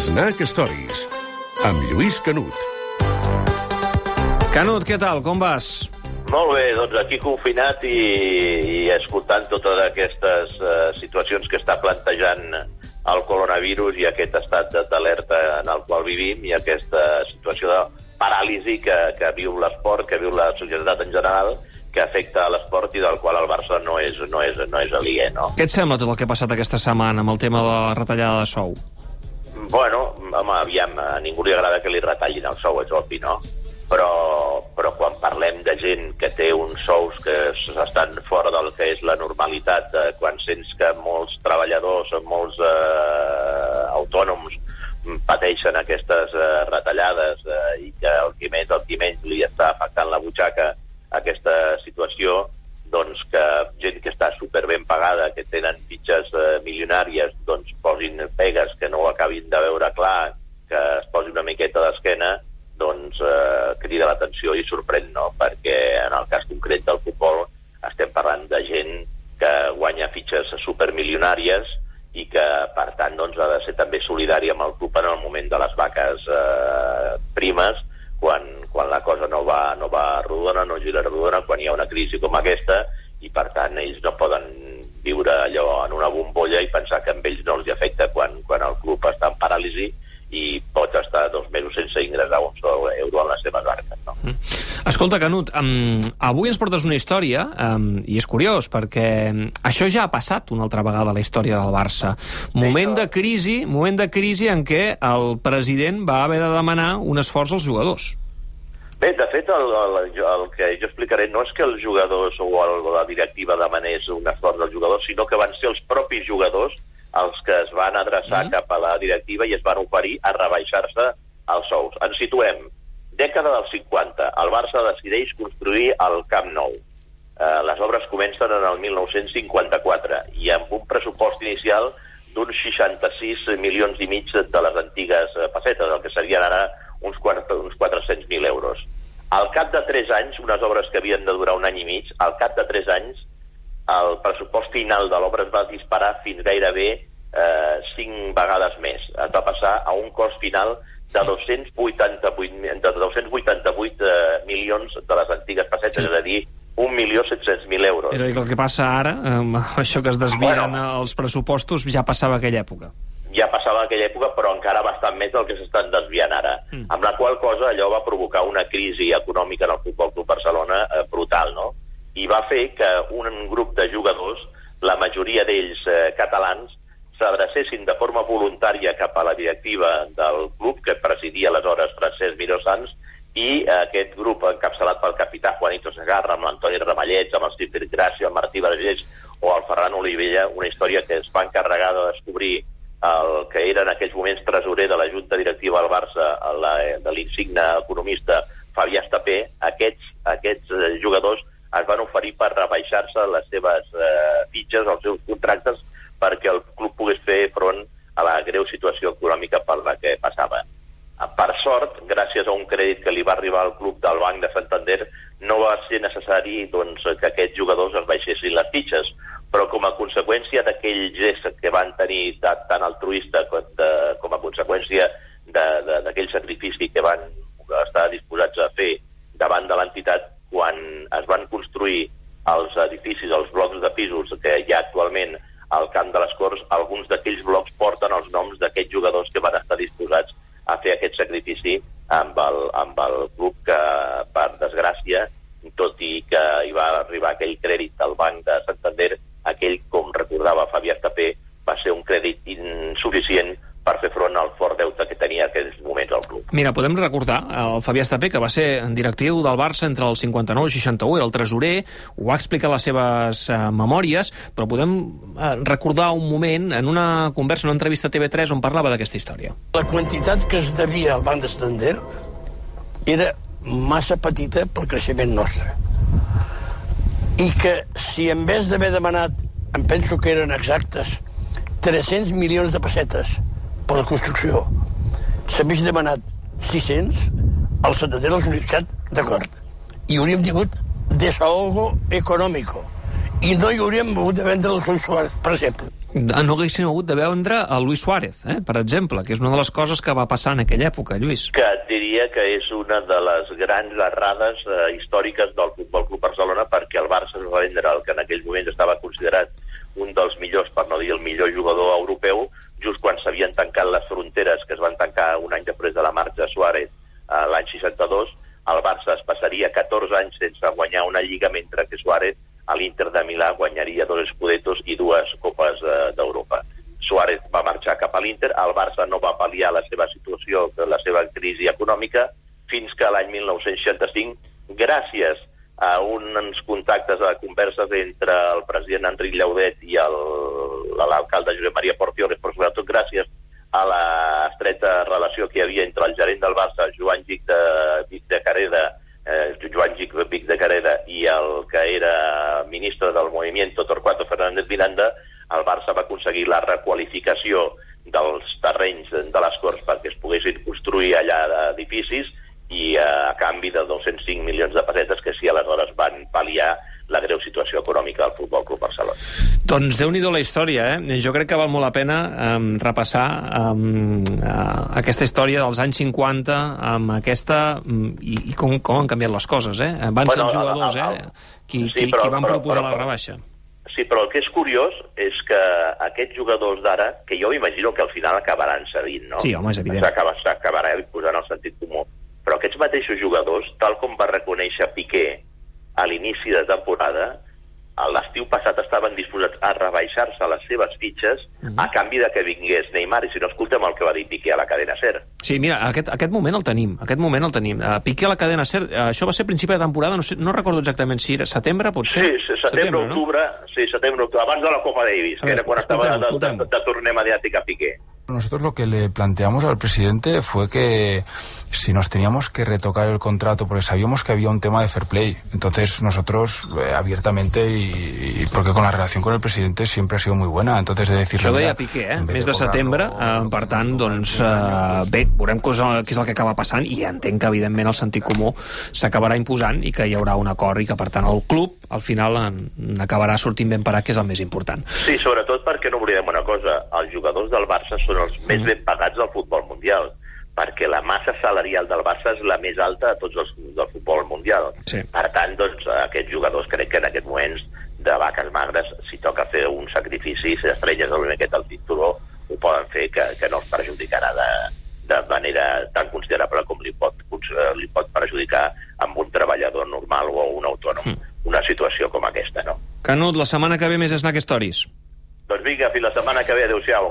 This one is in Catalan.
Snack Stories, amb Lluís Canut. Canut, què tal? Com vas? Molt bé, doncs aquí confinat i, i escoltant totes aquestes uh, situacions que està plantejant el coronavirus i aquest estat d'alerta en el qual vivim i aquesta situació de paràlisi que, que viu l'esport, que viu la societat en general, que afecta a l'esport i del qual el Barça no és, no és, no és aliè, no? Què et sembla tot el que ha passat aquesta setmana amb el tema de la retallada de sou? Bueno, home, aviam, a ningú li agrada que li retallin el sou, és obvi, no? Però, però quan parlem de gent que té uns sous que estan fora del que és la normalitat, eh, quan sents que molts treballadors, molts eh, autònoms pateixen aquestes eh, retallades eh, i que el qui més, el qui menys li està afectant la butxaca aquesta situació, doncs que gent que està super ben pagada, que tenen fitxes eh, milionàries, doncs posin pegues que no ho acabin de veure clar, que es posi una miqueta d'esquena, doncs eh, crida l'atenció i sorprèn, no? Perquè en el cas concret del futbol estem parlant de gent que guanya fitxes supermilionàries i que, per tant, doncs, ha de ser també solidària amb el club en el moment de les vaques eh, primes, quan, quan la cosa no va, no va rodona, no gira rodona, quan hi ha una crisi com aquesta, i per tant ells no poden viure allò en una bombolla i pensar que amb ells no els afecta quan, quan el club està en paràlisi i pot estar dos mesos sense ingressar un sol euro a les seves arques. No? Mm. Escolta, Canut, um, avui ens portes una història, um, i és curiós, perquè això ja ha passat una altra vegada a la història del Barça. Moment de crisi, moment de crisi en què el president va haver de demanar un esforç als jugadors. Bé, de fet, el, el, el que jo explicaré no és que els jugadors o el, la directiva demanés un esforç als jugadors, sinó que van ser els propis jugadors els que es van adreçar mm. cap a la directiva i es van oferir a rebaixar-se els sous. Ens situem. Dècada dels 50. El Barça decideix construir el Camp Nou. Eh, les obres comencen en el 1954 i amb un pressupost inicial d'uns 66 milions i mig de les antigues eh, pessetes, el que serien ara uns, uns 400.000 euros. Al cap de 3 anys, unes obres que havien de durar un any i mig, al cap de 3 anys el pressupost final de l'obra es va disparar fins gairebé eh, 5 vegades més. Es va passar a un cost final de 288, de 288 eh, milions de les antigues pessetes, és a dir, 1.700.000 euros. És a dir, que el que passa ara, amb això que es desvien bueno, els pressupostos, ja passava aquella època. Ja passava aquella època, però encara bastant més del que s'estan desviant ara. Mm. Amb la qual cosa allò va provocar una crisi econòmica en el Futbol Club Barcelona eh, brutal, no? i va fer que un grup de jugadors, la majoria d'ells eh, catalans, s'adrecessin de forma voluntària cap a la directiva del club que presidia aleshores Francesc Miró Sans i eh, aquest grup encapçalat pel capità Juanito Segarra, amb l'Antoni Ramallets, amb el Cífer Gràcia, el Martí Vergés o el Ferran Olivella, una història que es va encarregar de descobrir el que era en aquells moments tresorer de la Junta Directiva del Barça, la, de l'insigne economista Fabià Estapé, aquests, aquests eh, jugadors es van oferir per rebaixar-se les seves eh, fitxes, els seus contractes, perquè el club pogués fer front a la greu situació econòmica per la que passava. Per sort, gràcies a un crèdit que li va arribar al club del Banc de Santander, no va ser necessari doncs, que aquests jugadors es baixessin les fitxes, però com a conseqüència d'aquell gest que van tenir de, tant altruista com, de, com a conseqüència d'aquell sacrifici que van estar disposats a fer davant de l'entitat, quan es van construir els edificis, els blocs de pisos que hi ha actualment al Corts, alguns d'aquells blocs porten els noms d'aquests jugadors que van estar disposats a fer aquest sacrifici amb el, amb el club que, per desgràcia, tot i que hi va arribar aquell crèdit del Banc de Santander, aquell, com recordava Fabià Tapé, va ser un crèdit insuficient per fer front al fort deute que tenia en aquells moments el club. Mira, podem recordar el Fabià Estapé, que va ser directiu del Barça entre el 59 i el 61, era el tresorer, ho va explicar a les seves eh, memòries, però podem eh, recordar un moment en una conversa, en una entrevista a TV3 on parlava d'aquesta història. La quantitat que es devia al Banc de Santander era massa petita pel creixement nostre. I que si en vez d'haver demanat, em penso que eren exactes, 300 milions de pessetes per la construcció s'hagués demanat 600, el Santander els hauria d'acord. I hauríem tingut desahogo econòmico i no hi hauríem hagut de vendre el Luis Suárez, per exemple. Ah, No haguessin hagut de vendre el Luis Suárez, eh, per exemple, que és una de les coses que va passar en aquella època, Lluís. que et diria que és una de les grans errades eh, històriques del Futbol Club Barcelona perquè el Barça es va vendre el que en aquell moment estava considerat un dels millors, per no dir el millor jugador europeu, just quan s'havien tancat les fronteres, que es van tancar un any després de la marxa Suárez eh, l'any 62, el Barça es passaria 14 anys sense guanyar una lliga, mentre que Suárez a l'Inter de Milà guanyaria dos escudetos i dues copes eh, d'Europa. Suárez va marxar cap a l'Inter, el Barça no va pal·liar la seva situació, la seva crisi econòmica, fins que l'any 1965, gràcies a uns contactes, a converses entre el president Enric Llaudet i l'alcalde Josep Maria Portioles, però sobretot gràcies a la estreta relació que hi havia entre el gerent del Barça, Joan Gic de, Vic de Careda, eh, Joan Gic Vic de Careda, i el que era ministre del Movimiento, Torquato Fernández Miranda, el Barça va aconseguir la requalificació dels terrenys de les Corts perquè es poguessin construir allà edificis i eh, a canvi de 205 milions de pessetes que sí aleshores van pal·liar la greu situació econòmica del Futbol Club Barcelona. Doncs déu nhi la història, eh? Jo crec que val molt la pena um, repassar um, uh, aquesta història dels anys 50 amb aquesta... Um, i, i com, com han canviat les coses, eh? Van Bueno, ser els el- jugadors, el- eh? Qui, sí, qui, però- qui van però- proposar però- la rebaixa. Sí, però el que és curiós és que aquests jugadors d'ara, que jo imagino que al final acabaran cedint, no? Sí, home, és evident. S'acaba- S'acabarà posant el sentit comú. Però aquests mateixos jugadors, tal com va reconèixer Piqué a l'inici de temporada, l'estiu passat estaven disposats a rebaixar-se les seves fitxes Mhm. a canvi de que vingués Neymar. I si no, escoltem el que va dir Piqué a la cadena SER. Sí, mira, aquest, aquest moment el tenim, aquest moment el tenim. Uh, Piqué a la cadena SER, uh, això va ser principi de temporada, no, sé, no recordo exactament si era setembre, potser? Sí, sí setembre, no? octubre, sí, setembre, octubre, abans de la Copa Davis, A que veure, era quan estava de, escoltem, de, de, de torner mediàtic a Piqué. Nosotros lo que le planteamos al presidente fue que si nos teníamos que retocar el contrato, porque sabíamos que había un tema de fair play, entonces nosotros eh, abiertamente y, y porque con la relación con el presidente siempre ha sido muy buena, entonces de decirle... Això ho deia Piqué, eh? Mes de cobrarlo, setembre, eh, per tant, doncs, eh, bé, veurem què és, el, què és el que acaba passant i entenc que, evidentment, el sentit comú s'acabarà imposant i que hi haurà un acord i que, per tant, el club, al final, en, acabarà sortint ben parat, que és el més important. Sí, sobretot perquè oblidem una cosa, els jugadors del Barça són els més ben pagats del futbol mundial, perquè la massa salarial del Barça és la més alta de tots els del futbol mundial. Sí. Per tant, doncs, aquests jugadors crec que en aquests moments de vaques magres, si toca fer un sacrifici, si estrelles el miqueta al cinturó, ho poden fer, que, que no els perjudicarà de, de manera tan considerable com li pot, eh, li pot perjudicar amb un treballador normal o un autònom una situació com aquesta, no? Canut, la setmana que ve més Snack Stories. Doncs vinga, fins la setmana que ve. Adéu-siau.